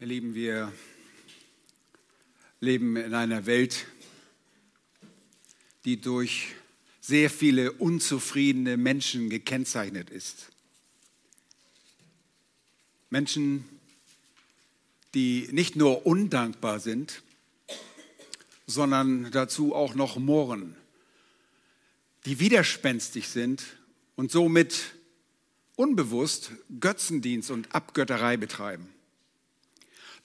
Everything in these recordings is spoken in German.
Ihr Lieben, wir leben in einer Welt, die durch sehr viele unzufriedene Menschen gekennzeichnet ist. Menschen, die nicht nur undankbar sind, sondern dazu auch noch murren, die widerspenstig sind und somit unbewusst Götzendienst und Abgötterei betreiben.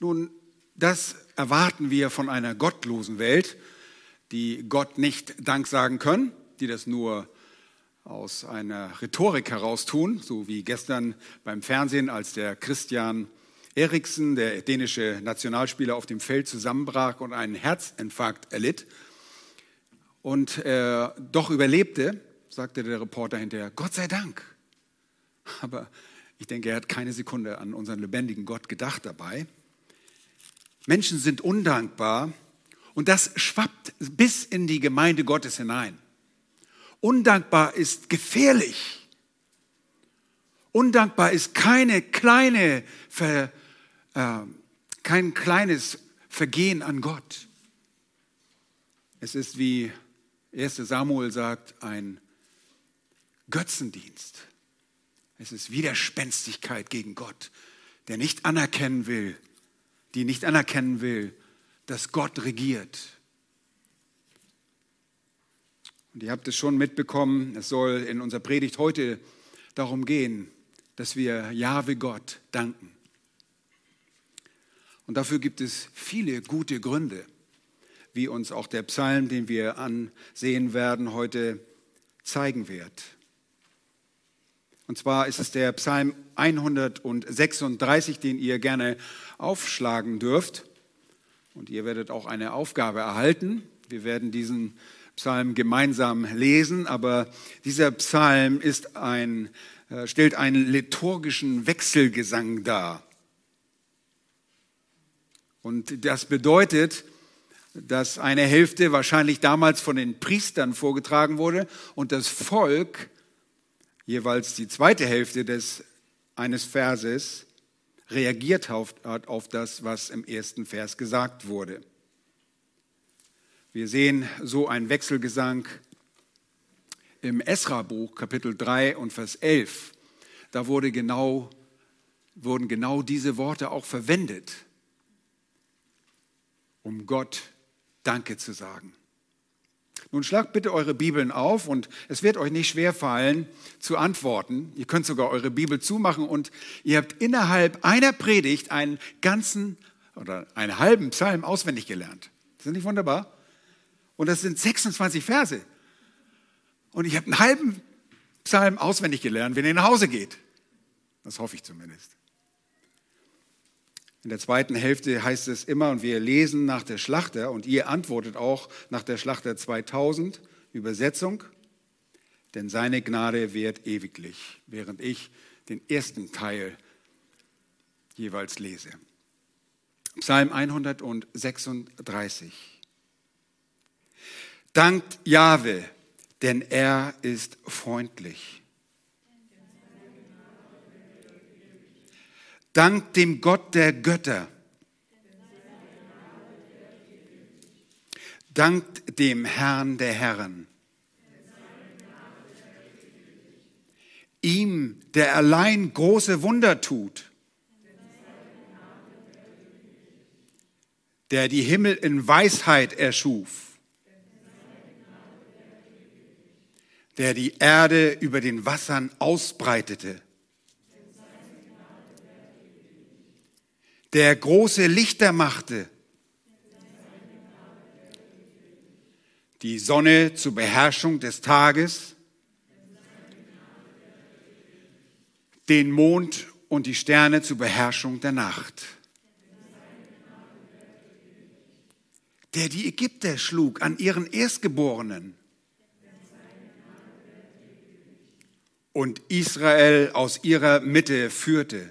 Nun, das erwarten wir von einer gottlosen Welt, die Gott nicht Dank sagen können, die das nur aus einer Rhetorik heraus tun, so wie gestern beim Fernsehen, als der Christian Eriksen, der dänische Nationalspieler, auf dem Feld zusammenbrach und einen Herzinfarkt erlitt und er doch überlebte, sagte der Reporter hinterher, Gott sei Dank. Aber ich denke, er hat keine Sekunde an unseren lebendigen Gott gedacht dabei. Menschen sind undankbar und das schwappt bis in die Gemeinde Gottes hinein. Undankbar ist gefährlich. Undankbar ist keine kleine, Ver, äh, kein kleines Vergehen an Gott. Es ist, wie 1 Samuel sagt, ein Götzendienst. Es ist Widerspenstigkeit gegen Gott, der nicht anerkennen will, die nicht anerkennen will, dass Gott regiert. Und ihr habt es schon mitbekommen, es soll in unserer Predigt heute darum gehen, dass wir Jahwe Gott danken. Und dafür gibt es viele gute Gründe, wie uns auch der Psalm, den wir ansehen werden, heute zeigen wird. Und zwar ist es der Psalm 136, den ihr gerne aufschlagen dürft. Und ihr werdet auch eine Aufgabe erhalten. Wir werden diesen Psalm gemeinsam lesen, aber dieser Psalm ist ein, äh, stellt einen liturgischen Wechselgesang dar. Und das bedeutet, dass eine Hälfte wahrscheinlich damals von den Priestern vorgetragen wurde und das Volk jeweils die zweite Hälfte des, eines Verses reagiert hat auf das, was im ersten Vers gesagt wurde. Wir sehen so einen Wechselgesang im Esra-Buch, Kapitel 3 und Vers 11. Da wurde genau, wurden genau diese Worte auch verwendet, um Gott Danke zu sagen. Nun schlagt bitte eure Bibeln auf und es wird euch nicht schwer fallen zu antworten. Ihr könnt sogar eure Bibel zumachen und ihr habt innerhalb einer Predigt einen ganzen oder einen halben Psalm auswendig gelernt. Ist das nicht wunderbar? Und das sind 26 Verse. Und ich habe einen halben Psalm auswendig gelernt, wenn ihr nach Hause geht. Das hoffe ich zumindest. In der zweiten Hälfte heißt es immer, und wir lesen nach der Schlachter, und ihr antwortet auch nach der Schlachter 2000, Übersetzung, denn seine Gnade währt ewiglich, während ich den ersten Teil jeweils lese. Psalm 136. Dankt Jahwe, denn er ist freundlich Dank dem Gott der Götter. Dank dem Herrn der Herren. Ihm, der allein große Wunder tut. Der die Himmel in Weisheit erschuf. Der die Erde über den Wassern ausbreitete der große Lichter machte, die Sonne zur Beherrschung des Tages, den Mond und die Sterne zur Beherrschung der Nacht, der die Ägypter schlug an ihren Erstgeborenen und Israel aus ihrer Mitte führte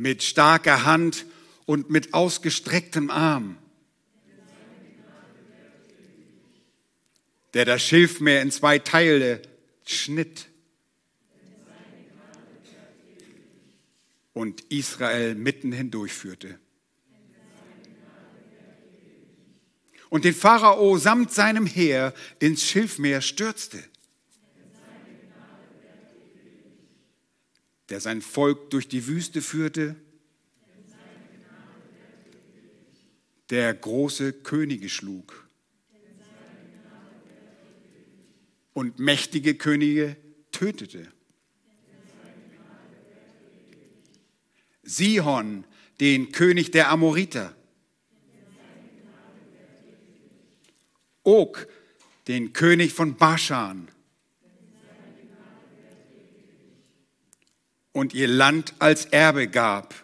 mit starker Hand und mit ausgestrecktem Arm, der das Schilfmeer in zwei Teile schnitt, und Israel mitten hindurchführte. Und den Pharao samt seinem Heer ins Schilfmeer stürzte. Der sein Volk durch die Wüste führte. Der große Könige schlug. Und mächtige Könige tötete. Sihon, den König der Amoriter. Og, den König von Baschan. Und ihr Land als Erbe gab.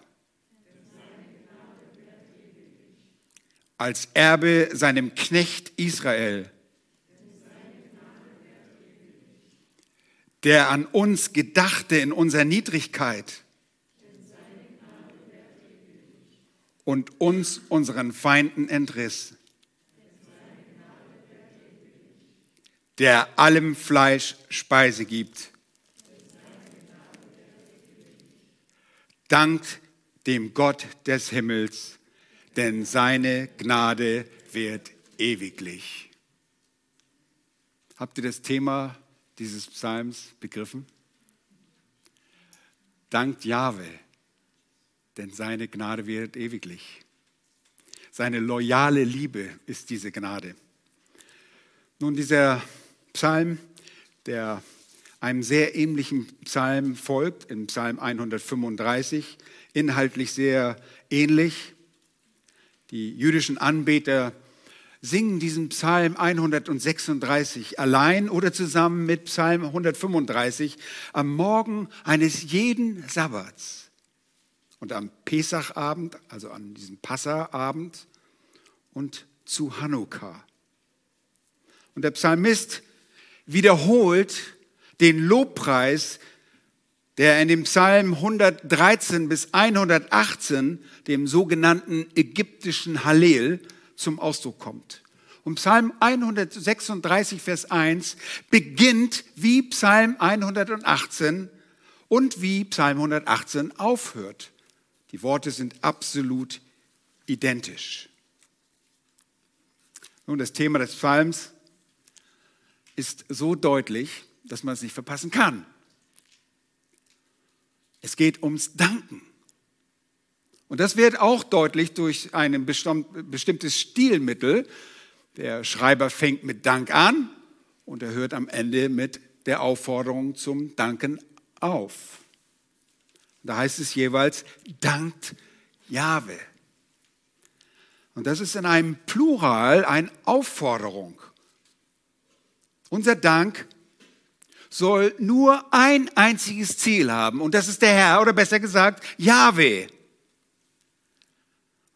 Als Erbe seinem Knecht Israel. Der an uns gedachte in unserer Niedrigkeit und uns unseren Feinden entriss. Der allem Fleisch Speise gibt. Dankt dem Gott des Himmels, denn seine Gnade wird ewiglich. Habt ihr das Thema dieses Psalms begriffen? Dankt Jahwe denn seine Gnade wird ewiglich. Seine loyale Liebe ist diese Gnade. Nun, dieser Psalm, der einem sehr ähnlichen Psalm folgt, im Psalm 135, inhaltlich sehr ähnlich. Die jüdischen Anbeter singen diesen Psalm 136 allein oder zusammen mit Psalm 135 am Morgen eines jeden Sabbats. Und am Pesachabend, also an diesem Passaabend und zu Hanukkah. Und der Psalmist wiederholt den Lobpreis, der in dem Psalm 113 bis 118, dem sogenannten ägyptischen Hallel, zum Ausdruck kommt. Und Psalm 136, Vers 1 beginnt wie Psalm 118 und wie Psalm 118 aufhört. Die Worte sind absolut identisch. Nun, das Thema des Psalms ist so deutlich, dass man es nicht verpassen kann. Es geht ums Danken. Und das wird auch deutlich durch ein bestimmtes Stilmittel. Der Schreiber fängt mit Dank an und er hört am Ende mit der Aufforderung zum Danken auf. Da heißt es jeweils, dankt Jahwe. Und das ist in einem Plural eine Aufforderung. Unser Dank soll nur ein einziges Ziel haben und das ist der Herr oder besser gesagt Jahwe.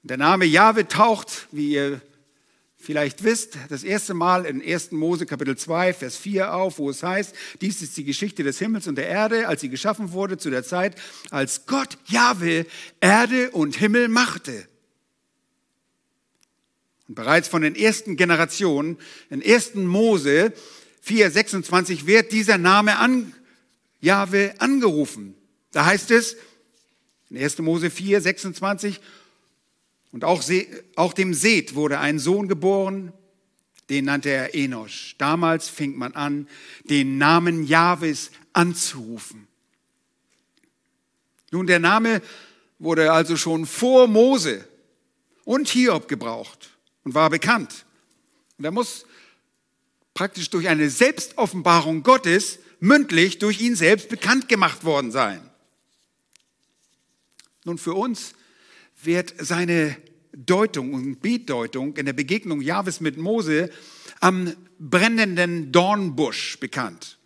Der Name Jahwe taucht, wie ihr vielleicht wisst, das erste Mal in 1. Mose Kapitel 2, Vers 4 auf, wo es heißt, dies ist die Geschichte des Himmels und der Erde, als sie geschaffen wurde zu der Zeit, als Gott Jahwe Erde und Himmel machte. Und bereits von den ersten Generationen, in 1. Mose 4, 26 wird dieser Name an Jahwe angerufen. Da heißt es, in 1. Mose 4, 26, und auch, auch dem Seth wurde ein Sohn geboren, den nannte er Enosch. Damals fing man an, den Namen Jahwes anzurufen. Nun, der Name wurde also schon vor Mose und Hiob gebraucht und war bekannt. Und er muss praktisch durch eine Selbstoffenbarung Gottes mündlich durch ihn selbst bekannt gemacht worden sein. Nun, für uns wird seine Deutung und Bedeutung in der Begegnung Jahwes mit Mose am brennenden Dornbusch bekannt.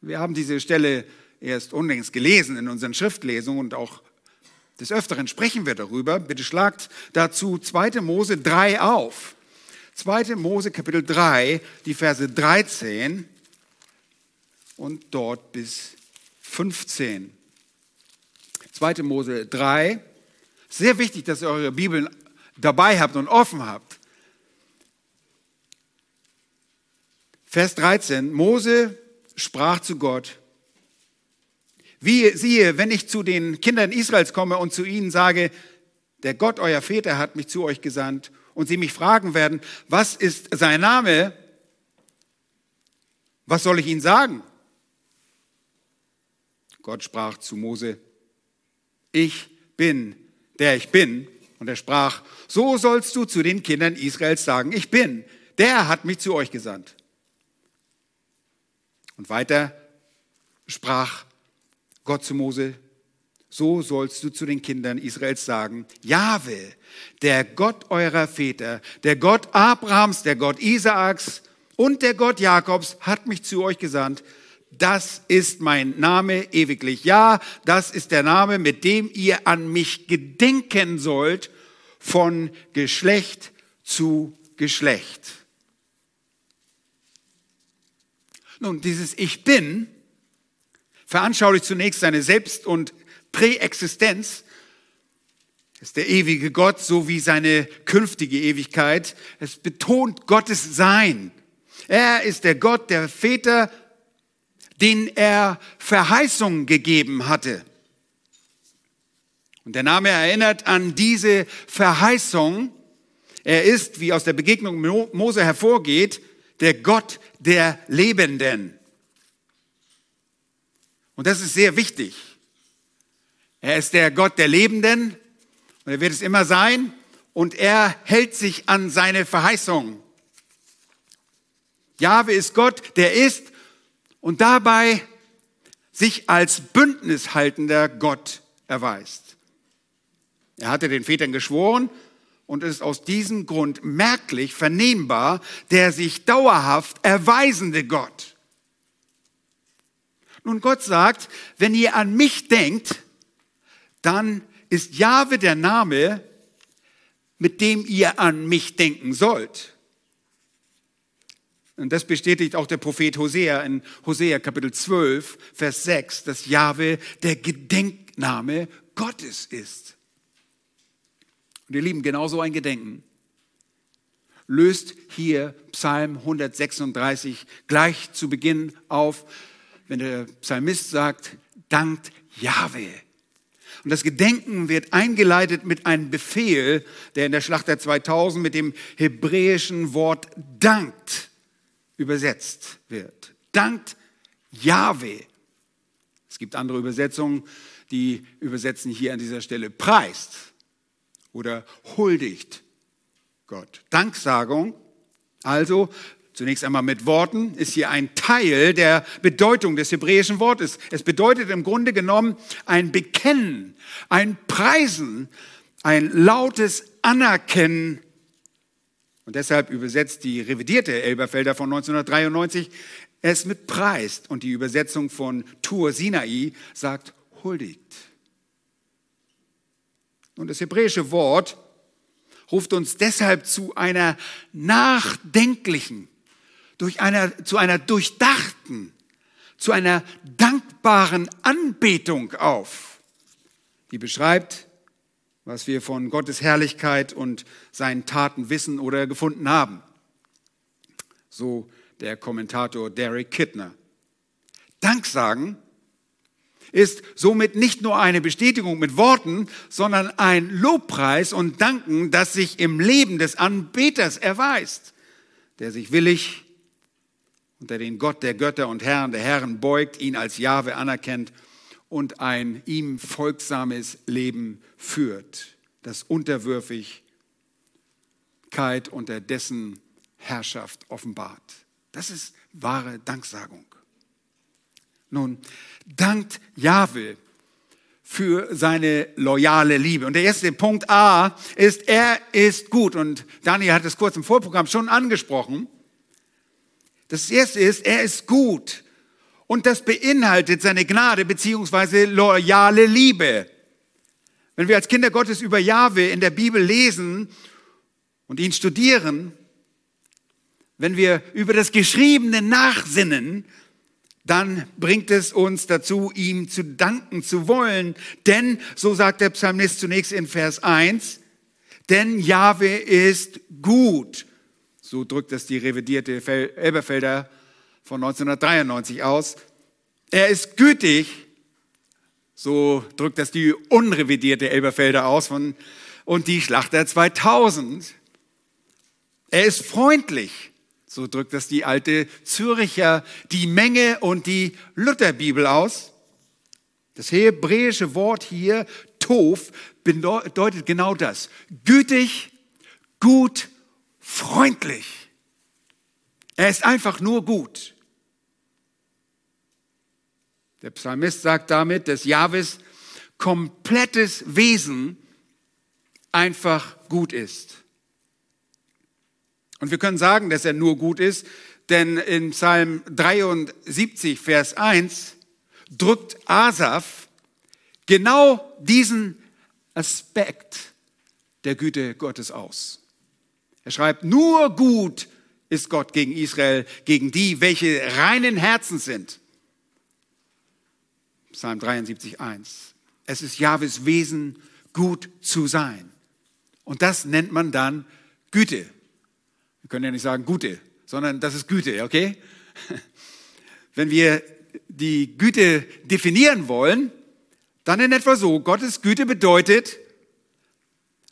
Wir haben diese Stelle erst unlängst gelesen in unseren Schriftlesungen und auch des Öfteren sprechen wir darüber. Bitte schlagt dazu 2. Mose 3 auf. 2. Mose Kapitel 3, die Verse 13 und dort bis 15. 2. Mose 3, sehr wichtig, dass ihr eure Bibeln dabei habt und offen habt. Vers 13. Mose sprach zu Gott, Wie siehe, wenn ich zu den Kindern Israels komme und zu ihnen sage, der Gott euer Väter hat mich zu euch gesandt und sie mich fragen werden, was ist sein Name? Was soll ich ihnen sagen? Gott sprach zu Mose, ich bin, der ich bin. Und er sprach, so sollst du zu den Kindern Israels sagen, ich bin, der hat mich zu euch gesandt. Und weiter sprach Gott zu Mose, so sollst du zu den Kindern Israels sagen, Jahwe, der Gott eurer Väter, der Gott Abrahams, der Gott Isaaks und der Gott Jakobs hat mich zu euch gesandt. Das ist mein Name ewiglich. Ja, das ist der Name, mit dem ihr an mich gedenken sollt von Geschlecht zu Geschlecht. Nun, dieses Ich bin veranschaulicht zunächst seine Selbst- und Präexistenz. ist der ewige Gott sowie seine künftige Ewigkeit. Es betont Gottes Sein. Er ist der Gott der Väter, den er Verheißungen gegeben hatte. Und der Name erinnert an diese Verheißung. Er ist, wie aus der Begegnung Mose hervorgeht, der Gott der Lebenden. Und das ist sehr wichtig. Er ist der Gott der Lebenden und er wird es immer sein und er hält sich an seine Verheißung. Jahwe ist Gott, der ist und dabei sich als bündnishaltender Gott erweist. Er hatte den Vätern geschworen und ist aus diesem Grund merklich vernehmbar der sich dauerhaft erweisende Gott. Nun, Gott sagt, wenn ihr an mich denkt, dann ist Jahwe der Name, mit dem ihr an mich denken sollt. Und das bestätigt auch der Prophet Hosea in Hosea Kapitel 12, Vers 6, dass Jahwe der Gedenkname Gottes ist. Und ihr Lieben, genau so ein Gedenken löst hier Psalm 136 gleich zu Beginn auf, wenn der Psalmist sagt, dankt Jahwe. Und das Gedenken wird eingeleitet mit einem Befehl, der in der Schlachter 2000 mit dem hebräischen Wort dankt übersetzt wird. Dankt Jahwe. Es gibt andere Übersetzungen, die übersetzen hier an dieser Stelle preist oder huldigt Gott. Danksagung also Zunächst einmal mit Worten ist hier ein Teil der Bedeutung des hebräischen Wortes. Es bedeutet im Grunde genommen ein Bekennen, ein Preisen, ein lautes Anerkennen. Und deshalb übersetzt die revidierte Elberfelder von 1993 es mit preist. Und die Übersetzung von Tur Sinai sagt huldigt. Und das hebräische Wort ruft uns deshalb zu einer nachdenklichen, durch einer, zu einer durchdachten, zu einer dankbaren Anbetung auf, die beschreibt, was wir von Gottes Herrlichkeit und seinen Taten wissen oder gefunden haben. So der Kommentator Derek Kittner. Danksagen ist somit nicht nur eine Bestätigung mit Worten, sondern ein Lobpreis und Danken, das sich im Leben des Anbeters erweist, der sich willig unter den Gott der Götter und Herren der Herren beugt, ihn als Jahwe anerkennt und ein ihm folgsames Leben führt, das Unterwürfigkeit unter dessen Herrschaft offenbart. Das ist wahre Danksagung. Nun, dankt Jahwe für seine loyale Liebe. Und der erste Punkt A ist, er ist gut. Und Daniel hat es kurz im Vorprogramm schon angesprochen. Das erste ist, er ist gut. Und das beinhaltet seine Gnade beziehungsweise loyale Liebe. Wenn wir als Kinder Gottes über Jahwe in der Bibel lesen und ihn studieren, wenn wir über das Geschriebene nachsinnen, dann bringt es uns dazu, ihm zu danken zu wollen. Denn, so sagt der Psalmist zunächst in Vers 1, denn Jahwe ist gut so drückt es die revidierte Elberfelder von 1993 aus. Er ist gütig, So drückt das die unrevidierte Elberfelder aus von, und die Schlachter 2000. Er ist freundlich. So drückt das die alte Züricher, die Menge und die Lutherbibel aus. Das hebräische Wort hier, Tov, bedeutet genau das. Gütig, gut, freundlich. Er ist einfach nur gut. Der Psalmist sagt damit, dass Jahwes komplettes Wesen einfach gut ist. Und wir können sagen, dass er nur gut ist, denn in Psalm 73, Vers 1 drückt Asaf genau diesen Aspekt der Güte Gottes aus. Er schreibt, nur gut ist Gott gegen Israel, gegen die, welche reinen Herzens sind. Psalm 73, 1. Es ist Jahwes Wesen, gut zu sein. Und das nennt man dann Güte. Wir können ja nicht sagen Gute, sondern das ist Güte, okay? Wenn wir die Güte definieren wollen, dann in etwa so. Gottes Güte bedeutet,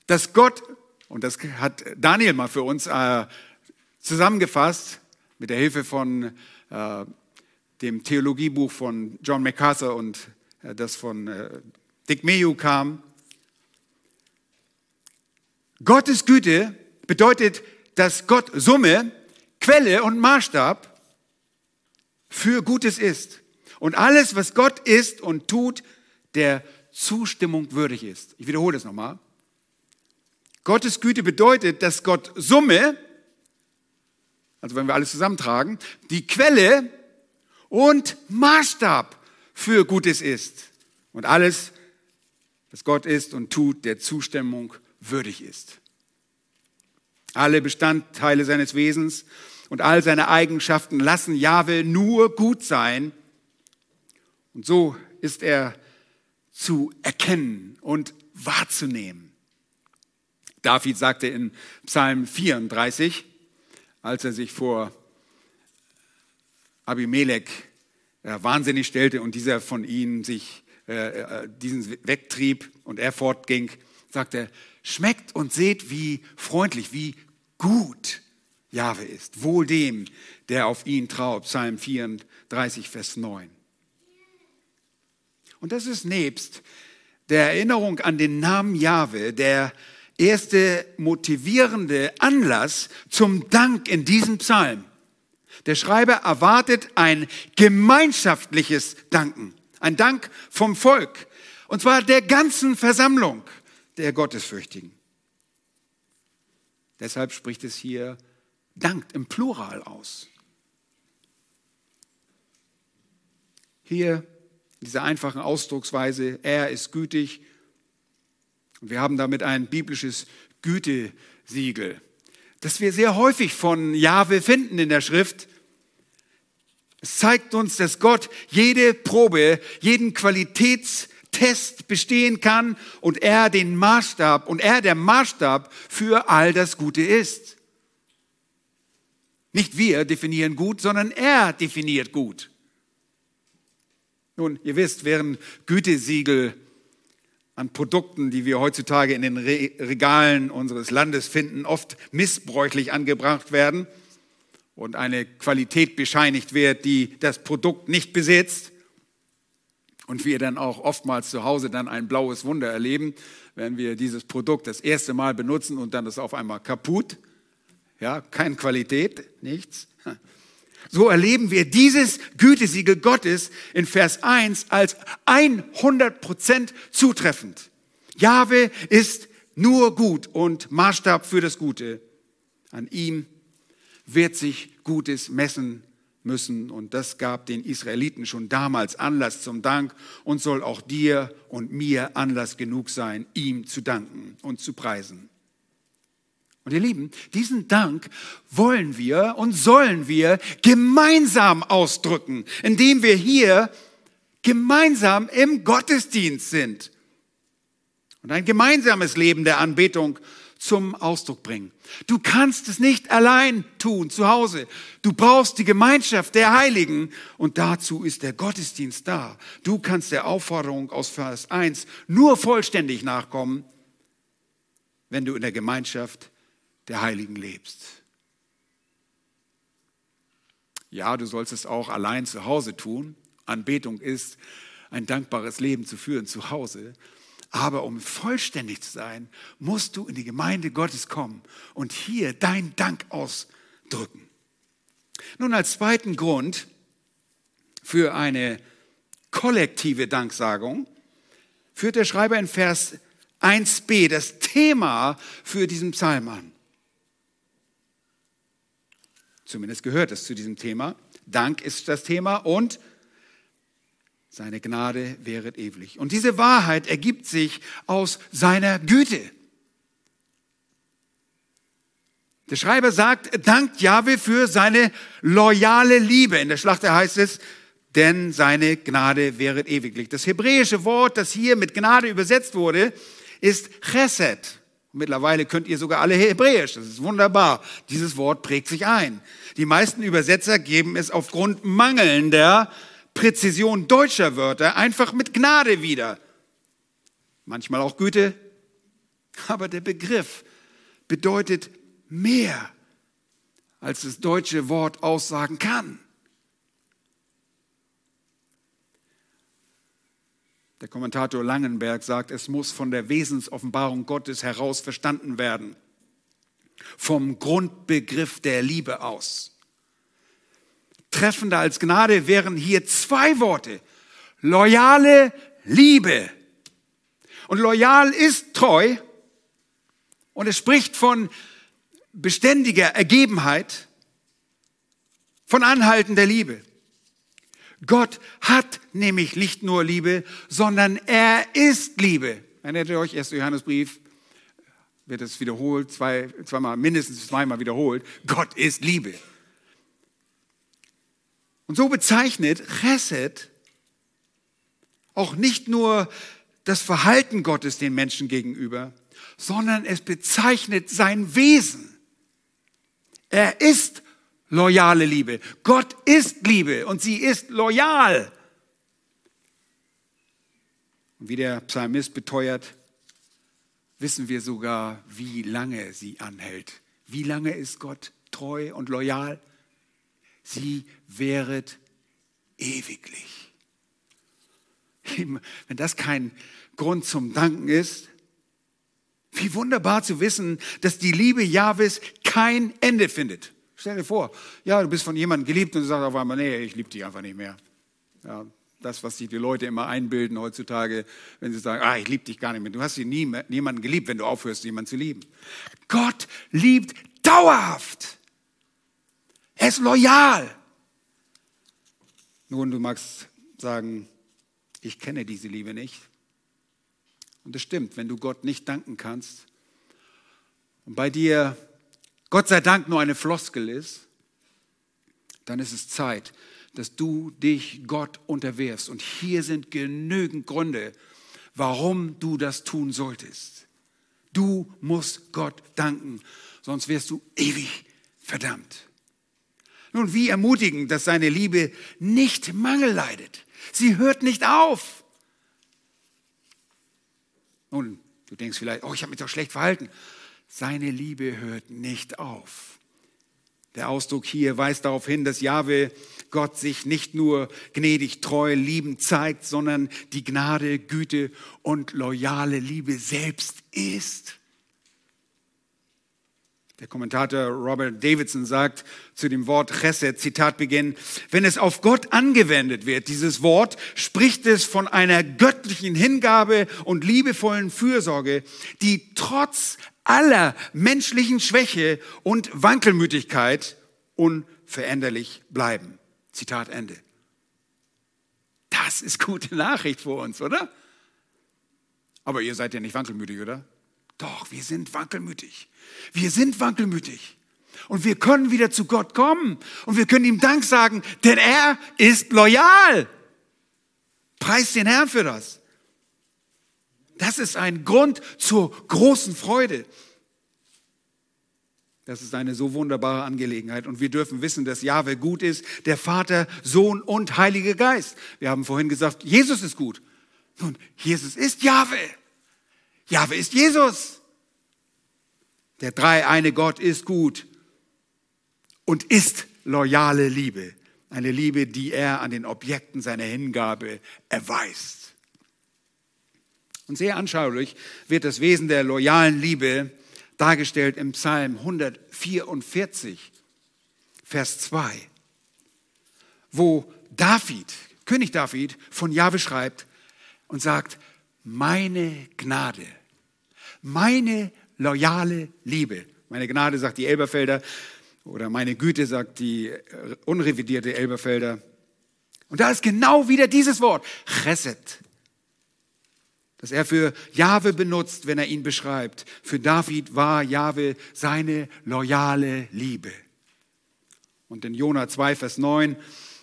dass Gott, und das hat Daniel mal für uns äh, zusammengefasst, mit der Hilfe von äh, dem Theologiebuch von John MacArthur und äh, das von äh, Dick Mayo kam. Gottes Güte bedeutet, dass Gott Summe, Quelle und Maßstab für Gutes ist. Und alles, was Gott ist und tut, der Zustimmung würdig ist. Ich wiederhole das nochmal. Gottes Güte bedeutet, dass Gott Summe, also wenn wir alles zusammentragen, die Quelle und Maßstab für Gutes ist. Und alles, was Gott ist und tut, der Zustimmung würdig ist. Alle Bestandteile seines Wesens und all seine Eigenschaften lassen Jahwe nur gut sein. Und so ist er zu erkennen und wahrzunehmen. David sagte in Psalm 34, als er sich vor Abimelech äh, wahnsinnig stellte und dieser von ihnen sich äh, äh, diesen wegtrieb und er fortging, sagte schmeckt und seht, wie freundlich, wie gut Jahwe ist. Wohl dem, der auf ihn traut. Psalm 34, Vers 9. Und das ist nebst der Erinnerung an den Namen Jahwe der erste motivierende Anlass zum Dank in diesem Psalm. Der Schreiber erwartet ein gemeinschaftliches Danken, ein Dank vom Volk, und zwar der ganzen Versammlung der Gottesfürchtigen. Deshalb spricht es hier dankt im Plural aus. Hier in dieser einfachen Ausdrucksweise, er ist gütig. Wir haben damit ein biblisches Gütesiegel, das wir sehr häufig von Jahwe finden in der Schrift. Es zeigt uns, dass Gott jede Probe, jeden Qualitätstest bestehen kann und er den Maßstab und er der Maßstab für all das Gute ist. Nicht wir definieren gut, sondern er definiert gut. Nun, ihr wisst, während Gütesiegel an Produkten, die wir heutzutage in den Regalen unseres Landes finden, oft missbräuchlich angebracht werden und eine Qualität bescheinigt wird, die das Produkt nicht besitzt. Und wir dann auch oftmals zu Hause dann ein blaues Wunder erleben, wenn wir dieses Produkt das erste Mal benutzen und dann ist auf einmal kaputt. Ja, keine Qualität, nichts. So erleben wir dieses Gütesiegel Gottes in Vers 1 als 100% zutreffend. Jahwe ist nur gut und Maßstab für das Gute. An ihm wird sich Gutes messen müssen. Und das gab den Israeliten schon damals Anlass zum Dank und soll auch dir und mir Anlass genug sein, ihm zu danken und zu preisen. Und ihr Lieben, diesen Dank wollen wir und sollen wir gemeinsam ausdrücken, indem wir hier gemeinsam im Gottesdienst sind und ein gemeinsames Leben der Anbetung zum Ausdruck bringen. Du kannst es nicht allein tun zu Hause. Du brauchst die Gemeinschaft der Heiligen und dazu ist der Gottesdienst da. Du kannst der Aufforderung aus Vers 1 nur vollständig nachkommen, wenn du in der Gemeinschaft der Heiligen lebst. Ja, du sollst es auch allein zu Hause tun. Anbetung ist, ein dankbares Leben zu führen zu Hause. Aber um vollständig zu sein, musst du in die Gemeinde Gottes kommen und hier dein Dank ausdrücken. Nun als zweiten Grund für eine kollektive Danksagung führt der Schreiber in Vers 1b das Thema für diesen Psalm an. Zumindest gehört es zu diesem Thema. Dank ist das Thema und seine Gnade wäret ewig. Und diese Wahrheit ergibt sich aus seiner Güte. Der Schreiber sagt, dankt Jahwe für seine loyale Liebe. In der Schlachter heißt es, denn seine Gnade wäret ewiglich. Das hebräische Wort, das hier mit Gnade übersetzt wurde, ist Chesed. Mittlerweile könnt ihr sogar alle Hebräisch. Das ist wunderbar. Dieses Wort prägt sich ein. Die meisten Übersetzer geben es aufgrund mangelnder Präzision deutscher Wörter einfach mit Gnade wieder. Manchmal auch Güte, aber der Begriff bedeutet mehr, als das deutsche Wort aussagen kann. Der Kommentator Langenberg sagt, es muss von der Wesensoffenbarung Gottes heraus verstanden werden, vom Grundbegriff der Liebe aus. Treffender als Gnade wären hier zwei Worte. Loyale Liebe. Und loyal ist treu und es spricht von beständiger Ergebenheit, von anhaltender Liebe. Gott hat nämlich nicht nur Liebe, sondern er ist Liebe. Erinnert ihr euch, 1. Johannesbrief, wird es wiederholt, zwei, zweimal, mindestens zweimal wiederholt. Gott ist Liebe. Und so bezeichnet Chesed auch nicht nur das Verhalten Gottes den Menschen gegenüber, sondern es bezeichnet sein Wesen. Er ist loyale Liebe. Gott ist Liebe und sie ist loyal. Und wie der Psalmist beteuert, wissen wir sogar, wie lange sie anhält. Wie lange ist Gott treu und loyal? sie wäret ewiglich. Wenn das kein Grund zum Danken ist, wie wunderbar zu wissen, dass die Liebe Jahwes kein Ende findet. Stell dir vor, ja, du bist von jemandem geliebt und du sagst auf einmal, nee, ich liebe dich einfach nicht mehr. Ja, das, was sich die Leute immer einbilden heutzutage, wenn sie sagen, ah, ich liebe dich gar nicht mehr. Du hast nie niemanden geliebt, wenn du aufhörst, jemanden zu lieben. Gott liebt dauerhaft. Er ist loyal. Nun, du magst sagen, ich kenne diese Liebe nicht. Und es stimmt, wenn du Gott nicht danken kannst und bei dir Gott sei Dank nur eine Floskel ist, dann ist es Zeit, dass du dich Gott unterwirfst. Und hier sind genügend Gründe, warum du das tun solltest. Du musst Gott danken, sonst wirst du ewig verdammt. Nun, wie ermutigend, dass seine Liebe nicht Mangel leidet. Sie hört nicht auf. Nun, du denkst vielleicht, oh, ich habe mich doch schlecht verhalten. Seine Liebe hört nicht auf. Der Ausdruck hier weist darauf hin, dass Jahwe Gott sich nicht nur gnädig, treu, liebend zeigt, sondern die Gnade, Güte und loyale Liebe selbst ist. Der Kommentator Robert Davidson sagt zu dem Wort Chesed, Zitat Beginn, wenn es auf Gott angewendet wird, dieses Wort, spricht es von einer göttlichen Hingabe und liebevollen Fürsorge, die trotz aller menschlichen Schwäche und Wankelmütigkeit unveränderlich bleiben. Zitat Ende. Das ist gute Nachricht für uns, oder? Aber ihr seid ja nicht wankelmütig, oder? Doch, wir sind wankelmütig. Wir sind wankelmütig. Und wir können wieder zu Gott kommen und wir können ihm Dank sagen, denn er ist loyal. Preis den Herrn für das. Das ist ein Grund zur großen Freude. Das ist eine so wunderbare Angelegenheit. Und wir dürfen wissen, dass Jahwe gut ist, der Vater, Sohn und Heiliger Geist. Wir haben vorhin gesagt, Jesus ist gut. Nun, Jesus ist Jahwe. Jahwe ist Jesus. Der dreieine Gott ist gut und ist loyale Liebe. Eine Liebe, die er an den Objekten seiner Hingabe erweist. Und sehr anschaulich wird das Wesen der loyalen Liebe dargestellt im Psalm 144, Vers 2, wo David, König David, von Jahwe schreibt und sagt, meine Gnade, meine loyale Liebe, meine Gnade, sagt die Elberfelder, oder meine Güte, sagt die äh, unrevidierte Elberfelder. Und da ist genau wieder dieses Wort, Chesed das er für Jahwe benutzt, wenn er ihn beschreibt. Für David war Jahwe seine loyale Liebe. Und in Jona 2, Vers 9,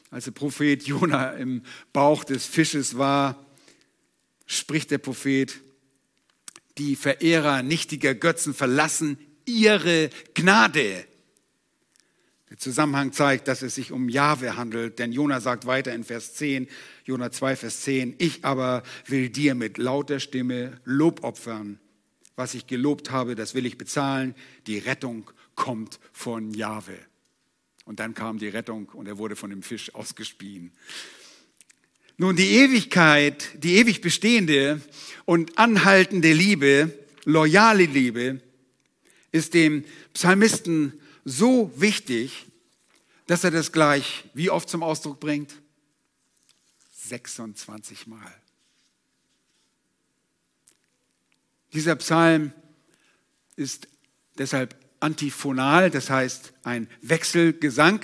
als der Prophet Jona im Bauch des Fisches war, spricht der Prophet, die Verehrer nichtiger Götzen verlassen ihre Gnade. Der Zusammenhang zeigt, dass es sich um Jahwe handelt, denn Jona sagt weiter in Vers 10, Jona 2, Vers 10, ich aber will dir mit lauter Stimme Lob opfern. Was ich gelobt habe, das will ich bezahlen. Die Rettung kommt von Jahwe. Und dann kam die Rettung und er wurde von dem Fisch ausgespien. Nun, die Ewigkeit, die ewig bestehende und anhaltende Liebe, loyale Liebe, ist dem Psalmisten so wichtig, dass er das gleich wie oft zum Ausdruck bringt? 26 Mal. Dieser Psalm ist deshalb antiphonal, das heißt ein Wechselgesang,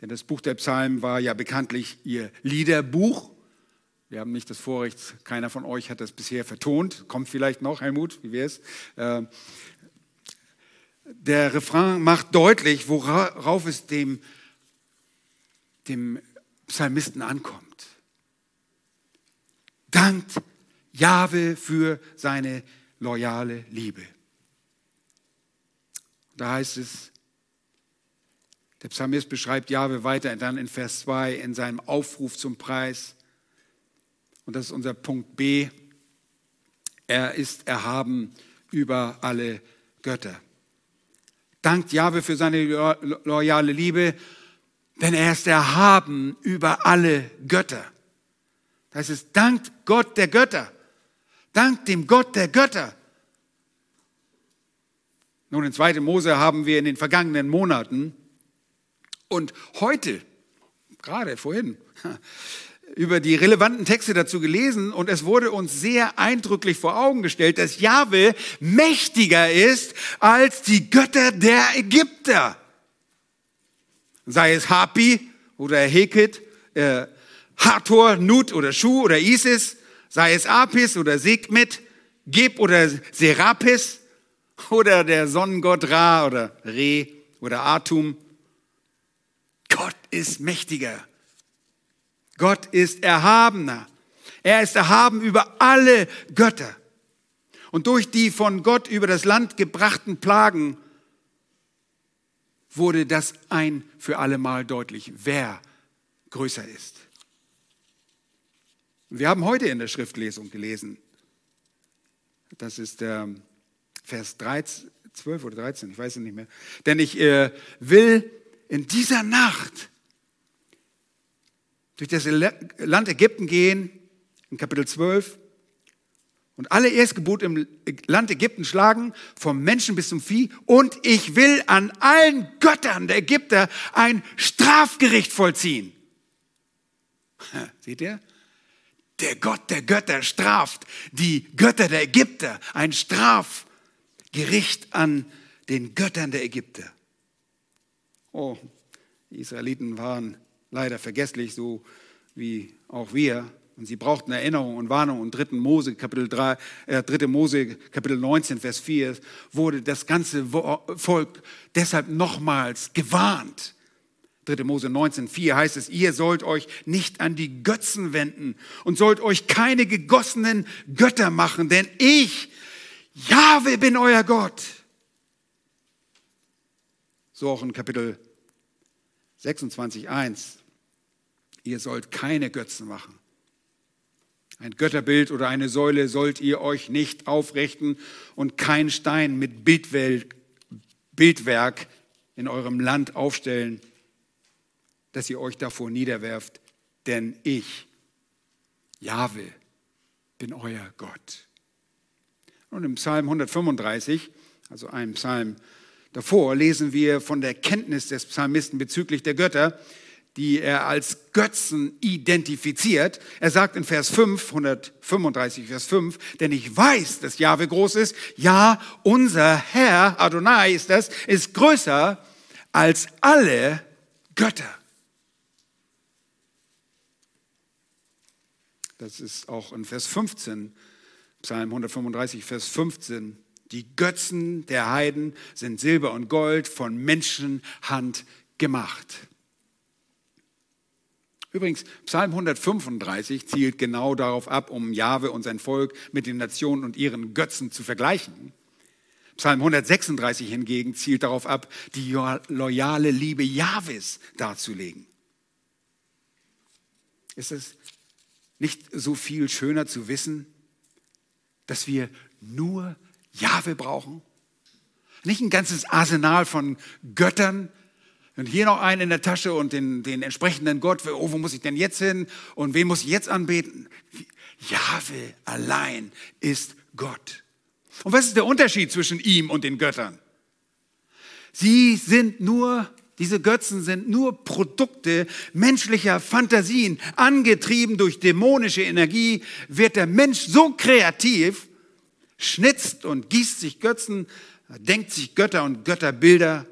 denn das Buch der Psalmen war ja bekanntlich ihr Liederbuch. Wir haben nicht das Vorrecht, keiner von euch hat das bisher vertont. Kommt vielleicht noch, Helmut, wie wäre es? Der Refrain macht deutlich, worauf es dem, dem Psalmisten ankommt. Dankt Jahwe für seine loyale Liebe. Da heißt es, der Psalmist beschreibt Jahwe weiter dann in Vers 2 in seinem Aufruf zum Preis. Und das ist unser Punkt B. Er ist erhaben über alle Götter dankt Jahwe für seine loyale Liebe, denn er ist erhaben über alle Götter. Das heißt, es dankt Gott der Götter. Dankt dem Gott der Götter. Nun, in 2. Mose haben wir in den vergangenen Monaten und heute, gerade vorhin, über die relevanten Texte dazu gelesen und es wurde uns sehr eindrücklich vor Augen gestellt, dass Jahwe mächtiger ist als die Götter der Ägypter. Sei es Hapi oder Heket, äh, Hathor, Nut oder Shu oder Isis, sei es Apis oder Segmet, Geb oder Serapis oder der Sonnengott Ra oder Re oder Atum. Gott ist mächtiger. Gott ist erhabener. Er ist erhaben über alle Götter. Und durch die von Gott über das Land gebrachten Plagen wurde das ein für alle Mal deutlich, wer größer ist. Wir haben heute in der Schriftlesung gelesen, das ist der Vers 13, 12 oder 13, ich weiß es nicht mehr. Denn ich äh, will in dieser Nacht durch das Land Ägypten gehen, in Kapitel 12, und alle Erstgeburt im Land Ägypten schlagen, vom Menschen bis zum Vieh, und ich will an allen Göttern der Ägypter ein Strafgericht vollziehen. Seht ihr? Der Gott der Götter straft die Götter der Ägypter, ein Strafgericht an den Göttern der Ägypter. Oh, die Israeliten waren leider vergesslich, so wie auch wir. Und sie brauchten Erinnerung und Warnung. Und 3. Mose, Kapitel 3, äh, 3. Mose, Kapitel 19, Vers 4, wurde das ganze Volk deshalb nochmals gewarnt. 3. Mose 19, 4 heißt es, ihr sollt euch nicht an die Götzen wenden und sollt euch keine gegossenen Götter machen, denn ich, Jahwe, bin euer Gott. So auch in Kapitel 26, 1. Ihr sollt keine Götzen machen. Ein Götterbild oder eine Säule sollt ihr euch nicht aufrichten und kein Stein mit Bildwerk in eurem Land aufstellen, dass ihr euch davor niederwerft, denn ich, Jahwe, bin euer Gott. Und im Psalm 135, also einem Psalm davor, lesen wir von der Kenntnis des Psalmisten bezüglich der Götter, die er als Götzen identifiziert. Er sagt in Vers 5, 135, Vers 5, denn ich weiß, dass Jahwe groß ist. Ja, unser Herr, Adonai ist das, ist größer als alle Götter. Das ist auch in Vers 15, Psalm 135, Vers 15. Die Götzen der Heiden sind Silber und Gold von Menschenhand gemacht. Übrigens, Psalm 135 zielt genau darauf ab, um Jahwe und sein Volk mit den Nationen und ihren Götzen zu vergleichen. Psalm 136 hingegen zielt darauf ab, die loyale Liebe Jahwes darzulegen. Ist es nicht so viel schöner zu wissen, dass wir nur Jahwe brauchen? Nicht ein ganzes Arsenal von Göttern, und hier noch einen in der Tasche und den, den entsprechenden Gott. Oh, wo muss ich denn jetzt hin? Und wen muss ich jetzt anbeten? Jahwe allein ist Gott. Und was ist der Unterschied zwischen ihm und den Göttern? Sie sind nur, diese Götzen sind nur Produkte menschlicher Fantasien. Angetrieben durch dämonische Energie wird der Mensch so kreativ, schnitzt und gießt sich Götzen, denkt sich Götter und Götterbilder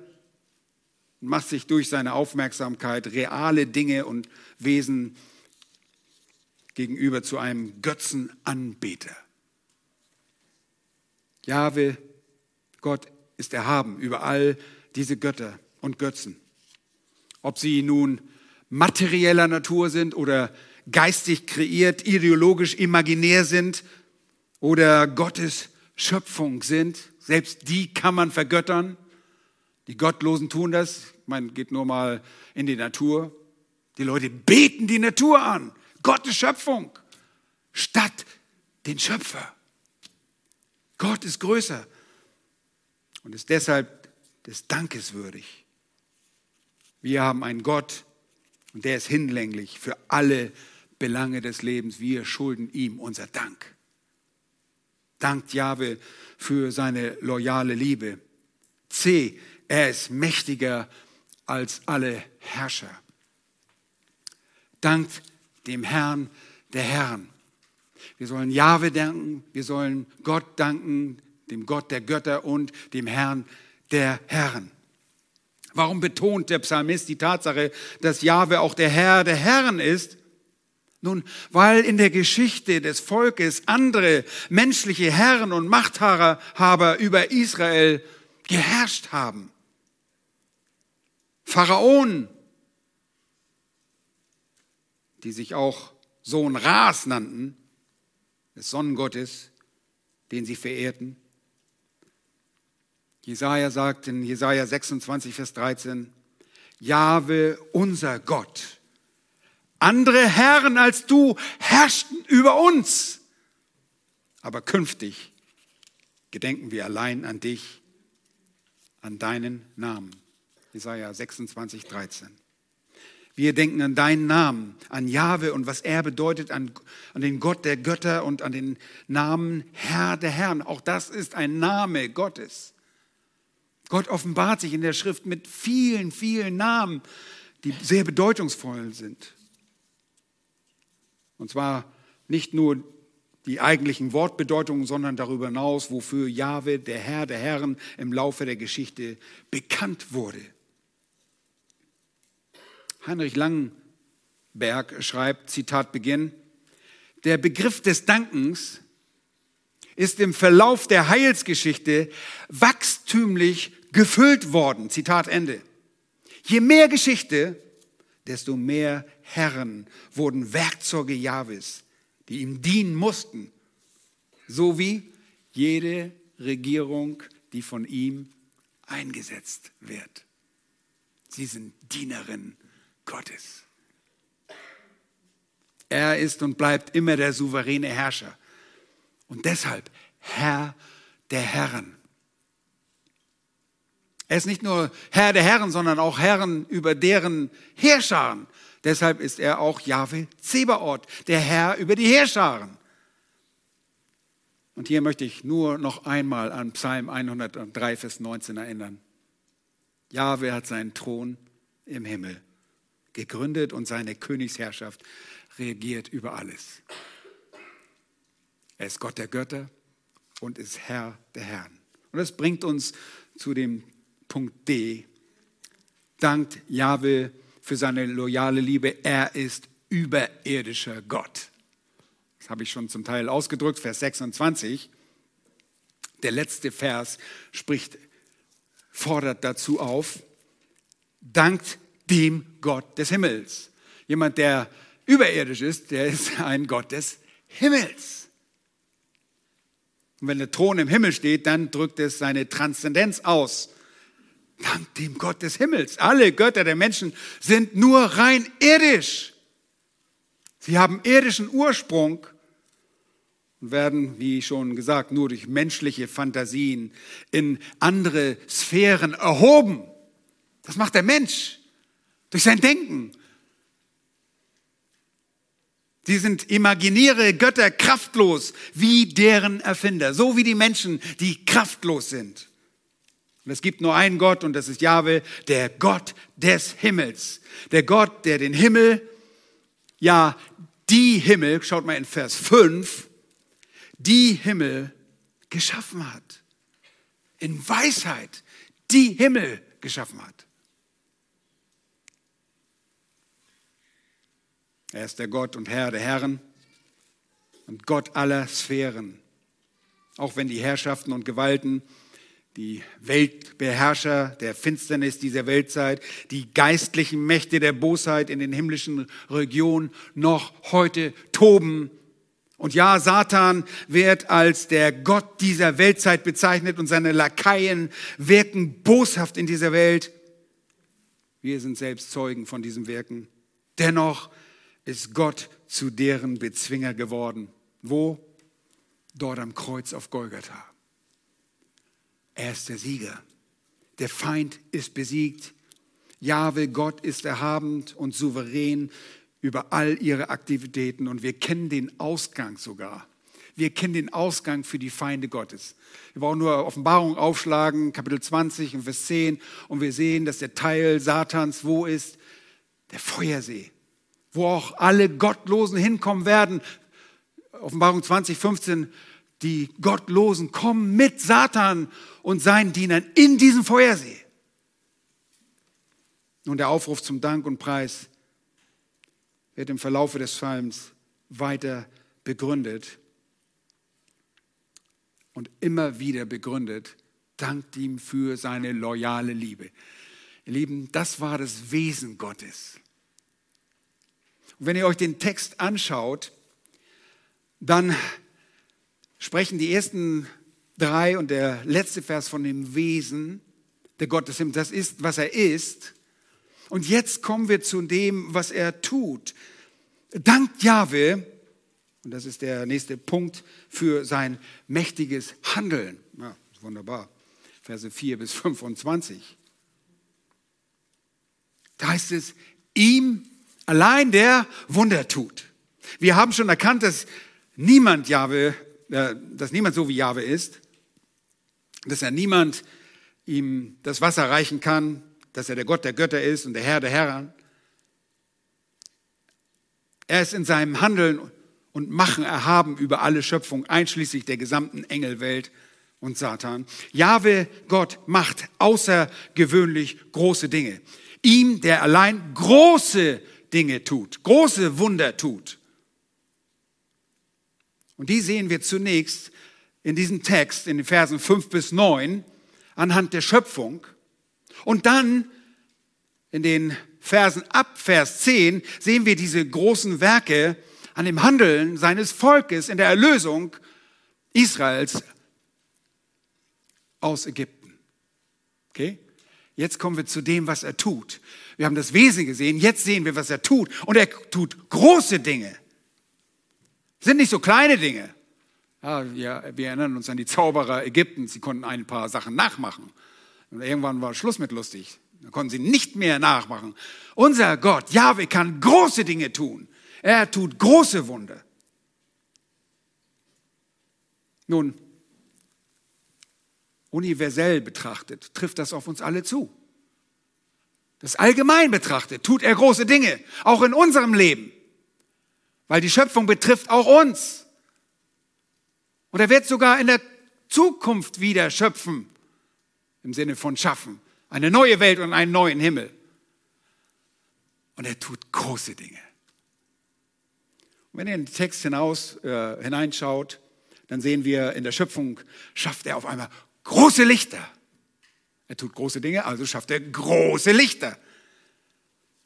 und macht sich durch seine Aufmerksamkeit reale Dinge und Wesen gegenüber zu einem Götzenanbeter. Jahwe, Gott ist erhaben über all diese Götter und Götzen. Ob sie nun materieller Natur sind oder geistig kreiert, ideologisch imaginär sind oder Gottes Schöpfung sind, selbst die kann man vergöttern. Die Gottlosen tun das. Man geht nur mal in die Natur. Die Leute beten die Natur an, Gottes Schöpfung, statt den Schöpfer. Gott ist größer und ist deshalb des Dankes würdig. Wir haben einen Gott und der ist hinlänglich für alle Belange des Lebens. Wir schulden ihm unser Dank. Dankt Jahwe für seine loyale Liebe. C. Er ist mächtiger als alle Herrscher. Dankt dem Herrn der Herren. Wir sollen Jahwe danken, wir sollen Gott danken, dem Gott der Götter und dem Herrn der Herren. Warum betont der Psalmist die Tatsache, dass Jahwe auch der Herr der Herren ist? Nun, weil in der Geschichte des Volkes andere menschliche Herren und Machthaber über Israel geherrscht haben. Pharaonen, die sich auch Sohn Ras nannten, des Sonnengottes, den sie verehrten. Jesaja sagt in Jesaja 26, Vers 13, Jahwe, unser Gott, andere Herren als du herrschten über uns. Aber künftig gedenken wir allein an dich, an deinen Namen. Jesaja 26, 13. Wir denken an deinen Namen, an Jahwe und was er bedeutet, an, an den Gott der Götter und an den Namen Herr der Herren. Auch das ist ein Name Gottes. Gott offenbart sich in der Schrift mit vielen, vielen Namen, die sehr bedeutungsvoll sind. Und zwar nicht nur die eigentlichen Wortbedeutungen, sondern darüber hinaus, wofür Jahwe, der Herr der Herren, im Laufe der Geschichte bekannt wurde. Heinrich Langenberg schreibt, Zitat Beginn, der Begriff des Dankens ist im Verlauf der Heilsgeschichte wachstümlich gefüllt worden. Zitat Ende. Je mehr Geschichte, desto mehr Herren wurden Werkzeuge Jahwes, die ihm dienen mussten, so wie jede Regierung, die von ihm eingesetzt wird. Sie sind Dienerinnen Gottes. Er ist und bleibt immer der souveräne Herrscher. Und deshalb Herr der Herren. Er ist nicht nur Herr der Herren, sondern auch Herren über deren Heerscharen. Deshalb ist er auch Jahwe Zebaoth, der Herr über die Heerscharen. Und hier möchte ich nur noch einmal an Psalm 103, Vers 19 erinnern. Jahwe hat seinen Thron im Himmel gegründet und seine Königsherrschaft regiert über alles. Er ist Gott der Götter und ist Herr der Herren. Und das bringt uns zu dem Punkt D. Dankt Jahwe für seine loyale Liebe. Er ist überirdischer Gott. Das habe ich schon zum Teil ausgedrückt, Vers 26. Der letzte Vers spricht, fordert dazu auf, dankt dem Gott des Himmels. Jemand, der überirdisch ist, der ist ein Gott des Himmels. Und wenn der Thron im Himmel steht, dann drückt es seine Transzendenz aus. Dank dem Gott des Himmels. Alle Götter der Menschen sind nur rein irdisch. Sie haben irdischen Ursprung und werden, wie schon gesagt, nur durch menschliche Fantasien in andere Sphären erhoben. Das macht der Mensch durch sein Denken. Sie sind imaginäre Götter kraftlos, wie deren Erfinder, so wie die Menschen, die kraftlos sind. Und es gibt nur einen Gott und das ist Jahwe, der Gott des Himmels. Der Gott, der den Himmel, ja, die Himmel, schaut mal in Vers 5, die Himmel geschaffen hat. In Weisheit die Himmel geschaffen hat. Er ist der Gott und Herr der Herren und Gott aller Sphären. Auch wenn die Herrschaften und Gewalten, die Weltbeherrscher der Finsternis dieser Weltzeit, die geistlichen Mächte der Bosheit in den himmlischen Regionen noch heute toben. Und ja, Satan wird als der Gott dieser Weltzeit bezeichnet und seine Lakaien wirken boshaft in dieser Welt. Wir sind selbst Zeugen von diesem Wirken. Dennoch ist Gott zu deren Bezwinger geworden. Wo? Dort am Kreuz auf Golgatha. Er ist der Sieger. Der Feind ist besiegt. Jahwe, Gott ist erhabend und souverän über all ihre Aktivitäten und wir kennen den Ausgang sogar. Wir kennen den Ausgang für die Feinde Gottes. Wir brauchen nur Offenbarung aufschlagen, Kapitel 20 und Vers 10 und wir sehen, dass der Teil Satans wo ist? Der Feuersee wo auch alle Gottlosen hinkommen werden. Offenbarung 20, 15, die Gottlosen kommen mit Satan und seinen Dienern in diesen Feuersee. Nun der Aufruf zum Dank und Preis wird im Verlaufe des Psalms weiter begründet und immer wieder begründet, dankt ihm für seine loyale Liebe. Ihr Lieben, das war das Wesen Gottes. Wenn ihr euch den Text anschaut, dann sprechen die ersten drei und der letzte Vers von dem Wesen der Gottes. Das ist, was er ist. Und jetzt kommen wir zu dem, was er tut. Dank Jahwe, und das ist der nächste Punkt, für sein mächtiges Handeln. Ja, wunderbar. Verse 4 bis 25. Da heißt es, ihm Allein der Wunder tut. Wir haben schon erkannt, dass niemand Jahwe, äh, dass niemand so wie Jahwe ist, dass er niemand ihm das Wasser reichen kann, dass er der Gott der Götter ist und der Herr der Herren. Er ist in seinem Handeln und Machen erhaben über alle Schöpfung, einschließlich der gesamten Engelwelt und Satan. Jahwe, Gott, macht außergewöhnlich große Dinge. Ihm, der allein große Dinge tut, große Wunder tut. Und die sehen wir zunächst in diesem Text, in den Versen 5 bis 9, anhand der Schöpfung. Und dann in den Versen ab Vers 10 sehen wir diese großen Werke an dem Handeln seines Volkes in der Erlösung Israels aus Ägypten. Okay? Jetzt kommen wir zu dem, was er tut. Wir haben das Wesen gesehen, jetzt sehen wir, was er tut. Und er tut große Dinge. Sind nicht so kleine Dinge. Ja, wir, wir erinnern uns an die Zauberer Ägyptens, sie konnten ein paar Sachen nachmachen. Und irgendwann war Schluss mit lustig. Da konnten sie nicht mehr nachmachen. Unser Gott, Jahwe, kann große Dinge tun. Er tut große Wunder. Nun, universell betrachtet trifft das auf uns alle zu. Das allgemein betrachtet tut er große Dinge, auch in unserem Leben, weil die Schöpfung betrifft auch uns. Und er wird sogar in der Zukunft wieder schöpfen, im Sinne von schaffen, eine neue Welt und einen neuen Himmel. Und er tut große Dinge. Und wenn ihr in den Text hinaus, äh, hineinschaut, dann sehen wir, in der Schöpfung schafft er auf einmal große Lichter. Er tut große Dinge, also schafft er große Lichter.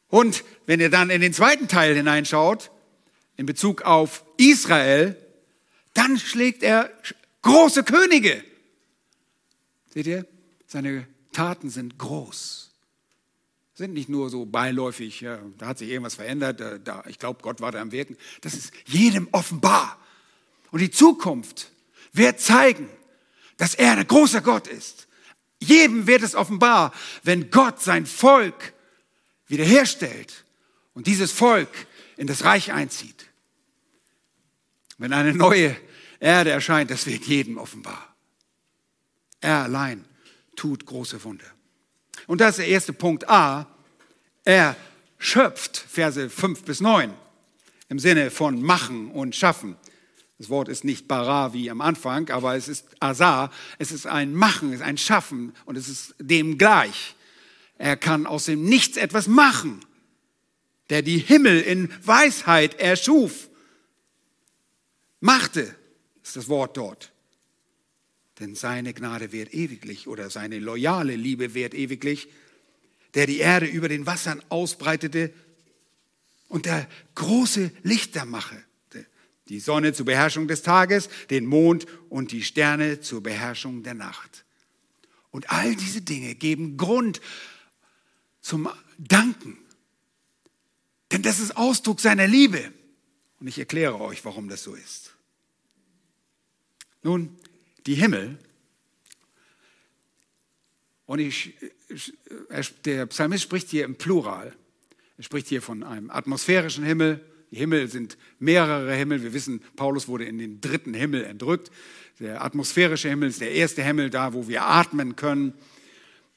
Und wenn ihr dann in den zweiten Teil hineinschaut, in Bezug auf Israel, dann schlägt er große Könige. Seht ihr? Seine Taten sind groß. Sind nicht nur so beiläufig, ja, da hat sich irgendwas verändert, da, da, ich glaube, Gott war da am Wirken. Das ist jedem offenbar. Und die Zukunft wird zeigen, dass er ein großer Gott ist. Jedem wird es offenbar, wenn Gott sein Volk wiederherstellt und dieses Volk in das Reich einzieht. Wenn eine neue Erde erscheint, das wird jedem offenbar. Er allein tut große Wunder. Und das ist der erste Punkt A. Er schöpft, Verse 5 bis 9, im Sinne von machen und schaffen. Das Wort ist nicht bara wie am Anfang, aber es ist asa. Es ist ein Machen, es ist ein Schaffen und es ist dem gleich. Er kann aus dem Nichts etwas machen, der die Himmel in Weisheit erschuf. Machte ist das Wort dort. Denn seine Gnade währt ewiglich oder seine loyale Liebe währt ewiglich, der die Erde über den Wassern ausbreitete und der große Lichter mache die Sonne zur Beherrschung des Tages, den Mond und die Sterne zur Beherrschung der Nacht. Und all diese Dinge geben Grund zum Danken. Denn das ist Ausdruck seiner Liebe. Und ich erkläre euch, warum das so ist. Nun, die Himmel, und ich, der Psalmist spricht hier im Plural. Er spricht hier von einem atmosphärischen Himmel, die Himmel sind mehrere Himmel. Wir wissen, Paulus wurde in den dritten Himmel entrückt. Der atmosphärische Himmel ist der erste Himmel, da wo wir atmen können.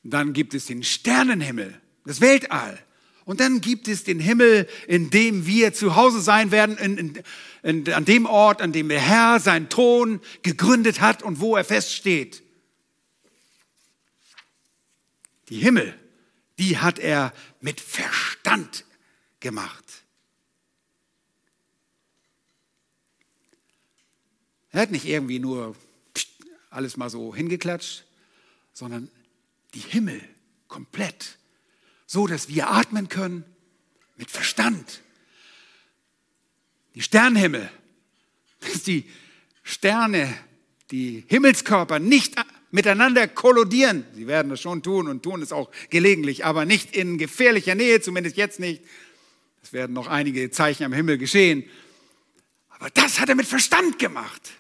Dann gibt es den Sternenhimmel, das Weltall. Und dann gibt es den Himmel, in dem wir zu Hause sein werden, in, in, in, an dem Ort, an dem der Herr seinen Thron gegründet hat und wo er feststeht. Die Himmel, die hat er mit Verstand gemacht. Er hat nicht irgendwie nur alles mal so hingeklatscht, sondern die Himmel komplett, so dass wir atmen können mit Verstand. Die Sternenhimmel, dass die Sterne, die Himmelskörper nicht miteinander kollodieren. Sie werden das schon tun und tun es auch gelegentlich, aber nicht in gefährlicher Nähe, zumindest jetzt nicht. Es werden noch einige Zeichen am Himmel geschehen. Aber das hat er mit Verstand gemacht.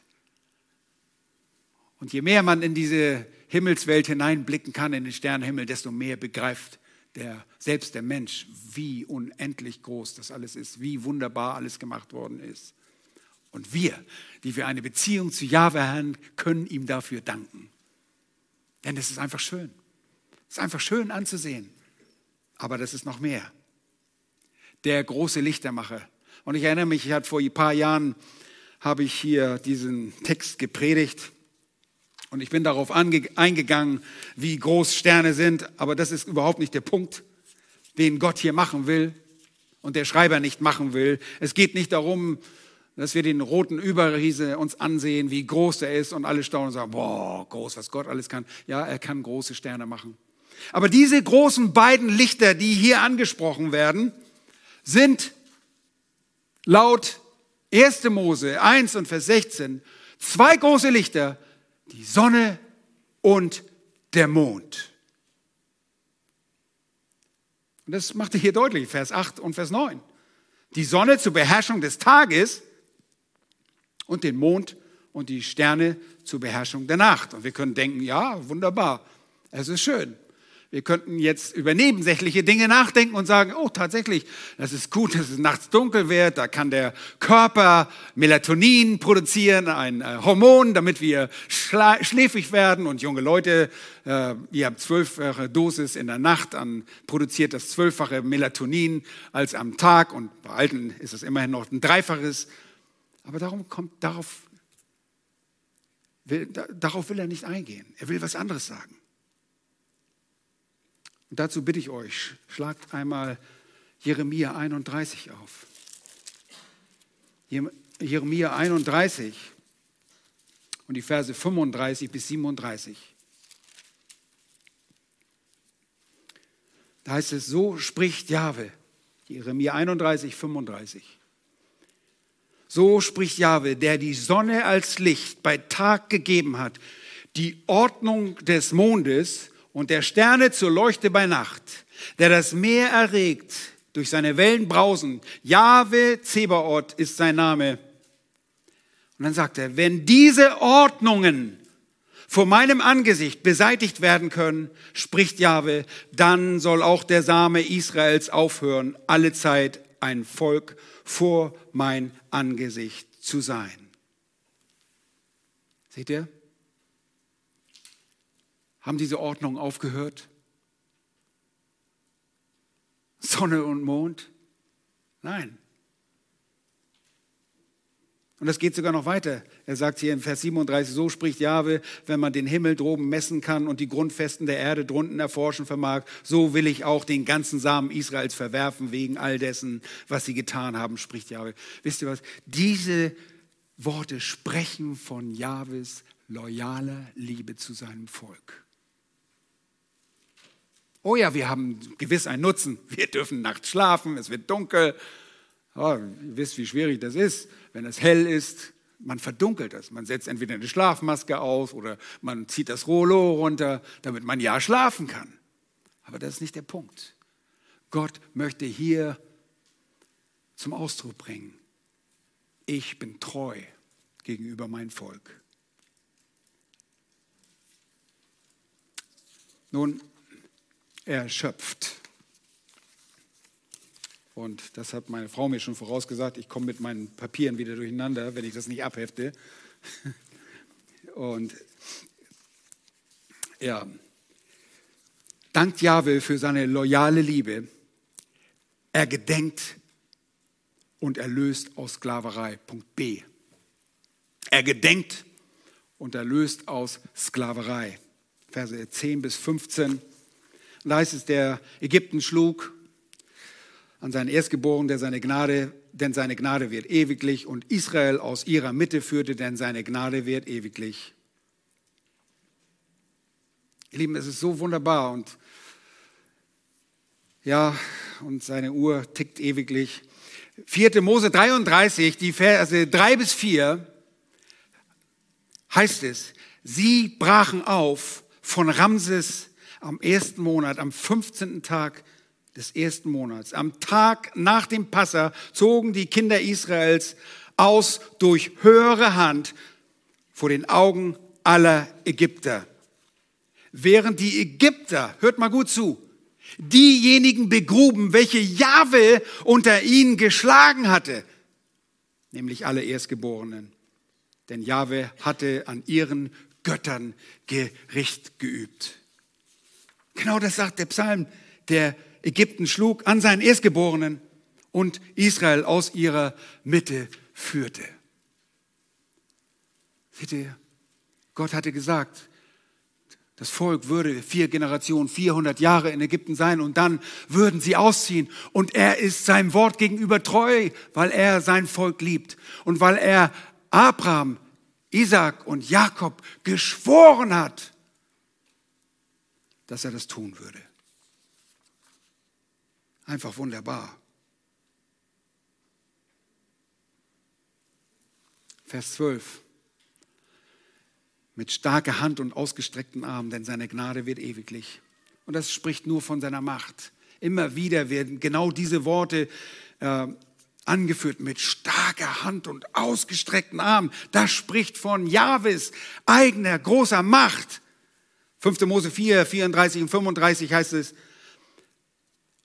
Und je mehr man in diese Himmelswelt hineinblicken kann, in den Sternenhimmel, desto mehr begreift der, selbst der Mensch, wie unendlich groß das alles ist, wie wunderbar alles gemacht worden ist. Und wir, die wir eine Beziehung zu Jahwe haben, können ihm dafür danken. Denn es ist einfach schön. Es ist einfach schön anzusehen. Aber das ist noch mehr. Der große Lichtermacher. Und ich erinnere mich, ich hatte vor ein paar Jahren, habe ich hier diesen Text gepredigt und ich bin darauf eingegangen, wie groß Sterne sind, aber das ist überhaupt nicht der Punkt, den Gott hier machen will und der Schreiber nicht machen will. Es geht nicht darum, dass wir den roten Überriese uns ansehen, wie groß er ist und alle staunen und sagen, boah, groß, was Gott alles kann. Ja, er kann große Sterne machen. Aber diese großen beiden Lichter, die hier angesprochen werden, sind laut 1. Mose 1 und Vers 16 zwei große Lichter, die Sonne und der Mond. Und das macht er hier deutlich, Vers 8 und Vers 9. Die Sonne zur Beherrschung des Tages und den Mond und die Sterne zur Beherrschung der Nacht. Und wir können denken, ja, wunderbar, es ist schön. Wir könnten jetzt über nebensächliche Dinge nachdenken und sagen, oh tatsächlich, das ist gut, dass es nachts dunkel wird, da kann der Körper Melatonin produzieren, ein äh, Hormon, damit wir schläfrig werden und junge Leute, äh, ihr habt zwölffache Dosis in der Nacht, an, produziert das zwölffache Melatonin als am Tag und bei Alten ist es immerhin noch ein Dreifaches. Aber darum kommt, darauf will, darauf will er nicht eingehen. Er will was anderes sagen. Und dazu bitte ich euch, schlagt einmal Jeremia 31 auf. Jeremia 31 und die Verse 35 bis 37. Da heißt es, so spricht Jahwe, Jeremia 31, 35. So spricht Jahwe, der die Sonne als Licht bei Tag gegeben hat, die Ordnung des Mondes und der Sterne zur Leuchte bei Nacht, der das Meer erregt durch seine Wellen brausen. Jahwe Zebaoth ist sein Name. Und dann sagt er, wenn diese Ordnungen vor meinem Angesicht beseitigt werden können, spricht Jahwe, dann soll auch der Same Israels aufhören, alle Zeit ein Volk vor mein Angesicht zu sein. Seht ihr? Haben diese Ordnungen aufgehört? Sonne und Mond? Nein. Und das geht sogar noch weiter. Er sagt hier in Vers 37, so spricht Jahwe, wenn man den Himmel droben messen kann und die Grundfesten der Erde drunten erforschen vermag, so will ich auch den ganzen Samen Israels verwerfen wegen all dessen, was sie getan haben, spricht Jahwe. Wisst ihr was? Diese Worte sprechen von Jahwes loyaler Liebe zu seinem Volk. Oh ja, wir haben gewiss einen Nutzen. Wir dürfen nachts schlafen, es wird dunkel. Oh, ihr wisst, wie schwierig das ist, wenn es hell ist. Man verdunkelt es. Man setzt entweder eine Schlafmaske auf oder man zieht das Rollo runter, damit man ja schlafen kann. Aber das ist nicht der Punkt. Gott möchte hier zum Ausdruck bringen, ich bin treu gegenüber meinem Volk. Nun, erschöpft. Und das hat meine Frau mir schon vorausgesagt. Ich komme mit meinen Papieren wieder durcheinander, wenn ich das nicht abhefte. Und ja, dankt Jahwe für seine loyale Liebe. Er gedenkt und erlöst aus Sklaverei. Punkt B. Er gedenkt und erlöst aus Sklaverei. Verse 10 bis 15. Und da heißt es, der Ägypten schlug an seinen Erstgeborenen, der seine Gnade, denn seine Gnade wird ewiglich und Israel aus ihrer Mitte führte, denn seine Gnade wird ewiglich. Ihr Lieben, es ist so wunderbar und ja, und seine Uhr tickt ewiglich. 4. Mose 33, die Verse 3 bis 4, heißt es, sie brachen auf von Ramses am ersten Monat, am 15. Tag des ersten Monats, am Tag nach dem Passa, zogen die Kinder Israels aus durch höhere Hand vor den Augen aller Ägypter. Während die Ägypter, hört mal gut zu, diejenigen begruben, welche Jahwe unter ihnen geschlagen hatte, nämlich alle Erstgeborenen. Denn Jahwe hatte an ihren Göttern Gericht geübt. Genau das sagt der Psalm, der Ägypten schlug an seinen Erstgeborenen und Israel aus ihrer Mitte führte. Seht ihr, Gott hatte gesagt, das Volk würde vier Generationen, 400 Jahre in Ägypten sein und dann würden sie ausziehen. Und er ist seinem Wort gegenüber treu, weil er sein Volk liebt und weil er Abraham, Isaac und Jakob geschworen hat, dass er das tun würde. Einfach wunderbar. Vers 12. Mit starker Hand und ausgestreckten Armen, denn seine Gnade wird ewiglich. Und das spricht nur von seiner Macht. Immer wieder werden genau diese Worte äh, angeführt mit starker Hand und ausgestreckten Armen. Das spricht von Jahwes eigener großer Macht. 5. Mose 4, 34 und 35 heißt es,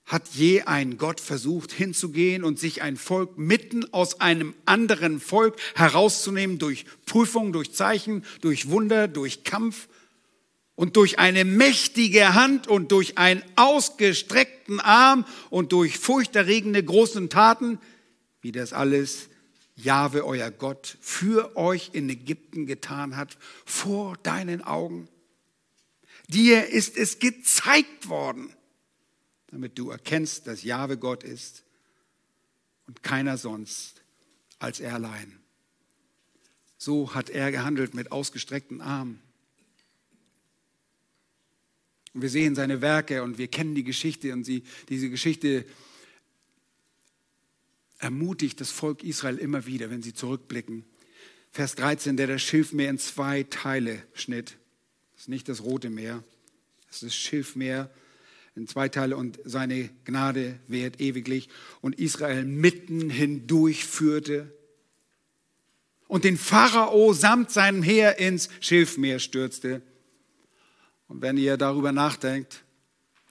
hat je ein Gott versucht hinzugehen und sich ein Volk mitten aus einem anderen Volk herauszunehmen durch Prüfung, durch Zeichen, durch Wunder, durch Kampf und durch eine mächtige Hand und durch einen ausgestreckten Arm und durch furchterregende großen Taten, wie das alles Jahwe, euer Gott, für euch in Ägypten getan hat, vor deinen Augen. Dir ist es gezeigt worden, damit du erkennst, dass Jahwe Gott ist und keiner sonst als er allein. So hat er gehandelt mit ausgestreckten Armen. Und wir sehen seine Werke und wir kennen die Geschichte und sie, diese Geschichte ermutigt das Volk Israel immer wieder, wenn sie zurückblicken. Vers 13, der das Schilfmeer in zwei Teile schnitt. Das ist nicht das Rote Meer, das ist das Schilfmeer in zwei Teile und seine Gnade währt ewiglich und Israel mitten hindurch führte und den Pharao samt seinem Heer ins Schilfmeer stürzte. Und wenn ihr darüber nachdenkt,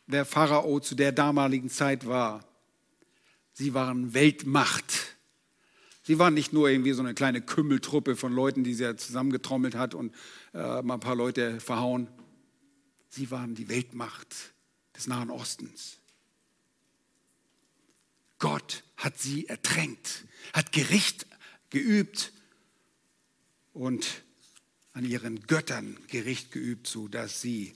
wer Pharao zu der damaligen Zeit war, Sie waren Weltmacht. Sie waren nicht nur irgendwie so eine kleine Kümmeltruppe von Leuten, die sie zusammengetrommelt hat und äh, mal ein paar Leute verhauen. Sie waren die Weltmacht des Nahen Ostens. Gott hat sie ertränkt, hat Gericht geübt und an ihren Göttern Gericht geübt, sodass sie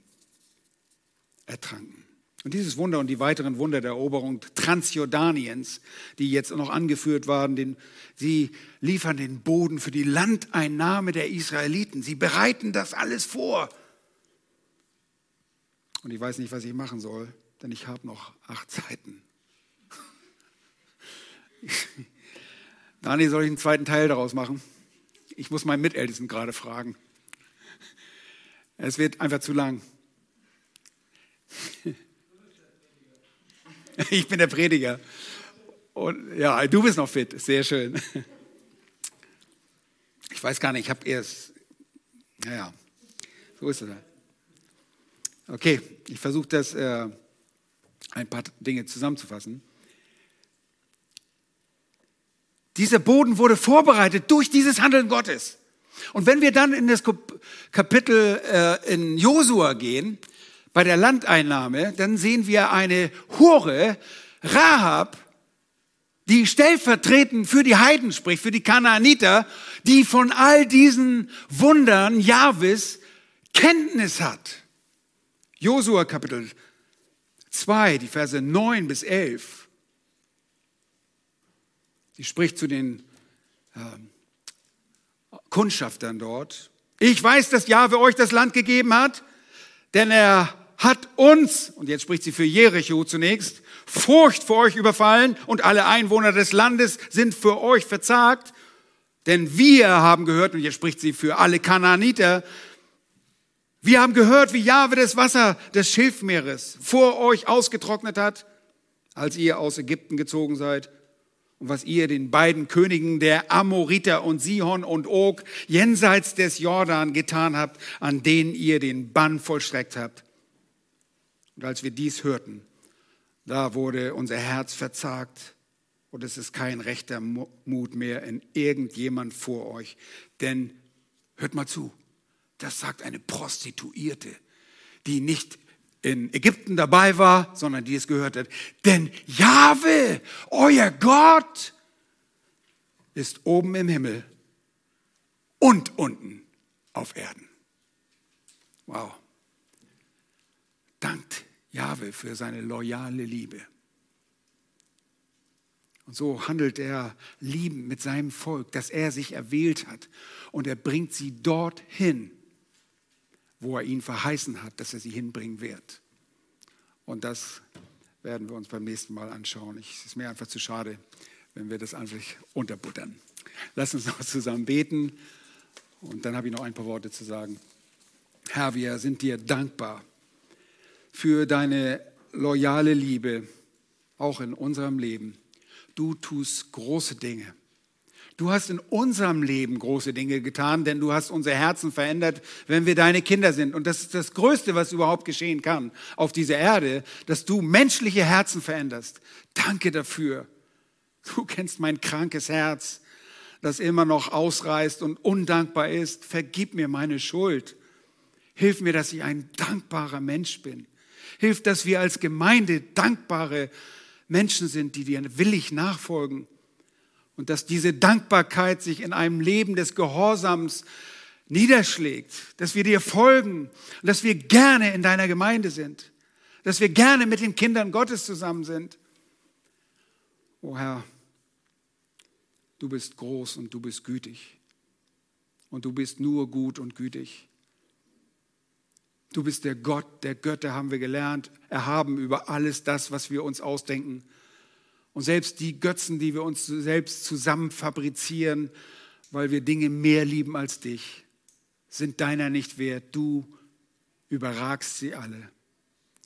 ertranken. Und dieses Wunder und die weiteren Wunder der Eroberung Transjordaniens, die jetzt noch angeführt waren, den, sie liefern den Boden für die Landeinnahme der Israeliten. Sie bereiten das alles vor. Und ich weiß nicht, was ich machen soll, denn ich habe noch acht Seiten. Dani, soll ich einen zweiten Teil daraus machen? Ich muss meinen Mitältesten gerade fragen. Es wird einfach zu lang. Ich bin der Prediger. Und ja, du bist noch fit. Sehr schön. Ich weiß gar nicht, ich habe erst, naja, so ist es. Okay, ich versuche das, äh, ein paar Dinge zusammenzufassen. Dieser Boden wurde vorbereitet durch dieses Handeln Gottes. Und wenn wir dann in das Kapitel äh, in Josua gehen, bei der Landeinnahme, dann sehen wir eine Hure, Rahab, die stellvertretend für die Heiden spricht, für die Kanaaniter, die von all diesen Wundern Jahwes Kenntnis hat. Josua Kapitel 2, die Verse 9 bis 11. Sie spricht zu den äh, Kundschaftern dort. Ich weiß, dass Jahwe euch das Land gegeben hat, denn er hat uns, und jetzt spricht sie für Jericho zunächst, Furcht vor euch überfallen und alle Einwohner des Landes sind für euch verzagt. Denn wir haben gehört, und jetzt spricht sie für alle Kanaaniter, wir haben gehört, wie Jahwe das Wasser des Schilfmeeres vor euch ausgetrocknet hat, als ihr aus Ägypten gezogen seid und was ihr den beiden Königen der Amoriter und Sihon und Og jenseits des Jordan getan habt, an denen ihr den Bann vollstreckt habt. Und als wir dies hörten, da wurde unser Herz verzagt und es ist kein rechter Mut mehr in irgendjemand vor euch. Denn, hört mal zu, das sagt eine Prostituierte, die nicht in Ägypten dabei war, sondern die es gehört hat. Denn Jahwe, euer Gott, ist oben im Himmel und unten auf Erden. Wow Jahwe für seine loyale Liebe. Und so handelt er liebend mit seinem Volk, das er sich erwählt hat. Und er bringt sie dorthin, wo er ihnen verheißen hat, dass er sie hinbringen wird. Und das werden wir uns beim nächsten Mal anschauen. es ist mir einfach zu schade, wenn wir das einfach unterbuttern. Lass uns noch zusammen beten und dann habe ich noch ein paar Worte zu sagen. Herr, wir sind dir dankbar für deine loyale Liebe, auch in unserem Leben. Du tust große Dinge. Du hast in unserem Leben große Dinge getan, denn du hast unser Herzen verändert, wenn wir deine Kinder sind. Und das ist das Größte, was überhaupt geschehen kann auf dieser Erde, dass du menschliche Herzen veränderst. Danke dafür. Du kennst mein krankes Herz, das immer noch ausreißt und undankbar ist. Vergib mir meine Schuld. Hilf mir, dass ich ein dankbarer Mensch bin. Hilf, dass wir als Gemeinde dankbare Menschen sind, die dir willig nachfolgen. Und dass diese Dankbarkeit sich in einem Leben des Gehorsams niederschlägt, dass wir dir folgen. Und dass wir gerne in deiner Gemeinde sind, dass wir gerne mit den Kindern Gottes zusammen sind. O Herr, du bist groß und du bist gütig. Und du bist nur gut und gütig. Du bist der Gott der Götter, haben wir gelernt, erhaben über alles das, was wir uns ausdenken. Und selbst die Götzen, die wir uns selbst zusammen fabrizieren, weil wir Dinge mehr lieben als dich, sind deiner nicht wert. Du überragst sie alle.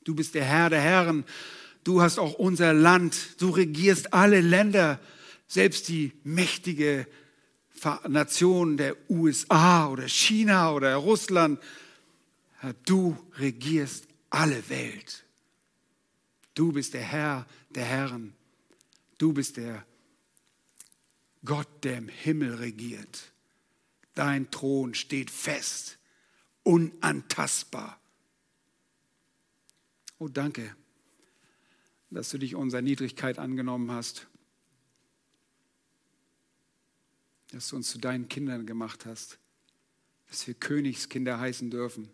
Du bist der Herr der Herren. Du hast auch unser Land. Du regierst alle Länder, selbst die mächtige Nation der USA oder China oder Russland. Du regierst alle Welt. Du bist der Herr der Herren. Du bist der Gott, der im Himmel regiert. Dein Thron steht fest, unantastbar. Oh, danke, dass du dich unserer Niedrigkeit angenommen hast, dass du uns zu deinen Kindern gemacht hast, dass wir Königskinder heißen dürfen.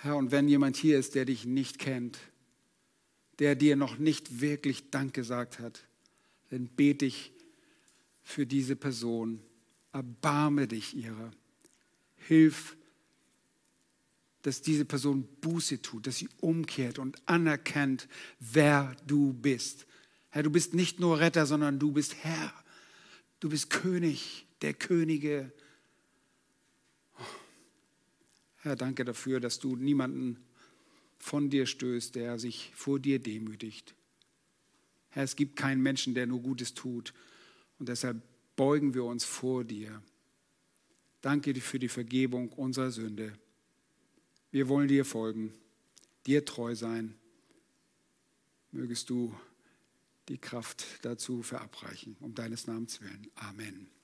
Herr, und wenn jemand hier ist, der dich nicht kennt, der dir noch nicht wirklich Dank gesagt hat, dann bete ich für diese Person. Erbarme dich ihrer. Hilf, dass diese Person Buße tut, dass sie umkehrt und anerkennt, wer du bist. Herr, du bist nicht nur Retter, sondern du bist Herr. Du bist König der Könige. Herr, danke dafür, dass du niemanden von dir stößt, der sich vor dir demütigt. Herr, es gibt keinen Menschen, der nur Gutes tut. Und deshalb beugen wir uns vor dir. Danke dir für die Vergebung unserer Sünde. Wir wollen dir folgen, dir treu sein. Mögest du die Kraft dazu verabreichen, um deines Namens willen. Amen.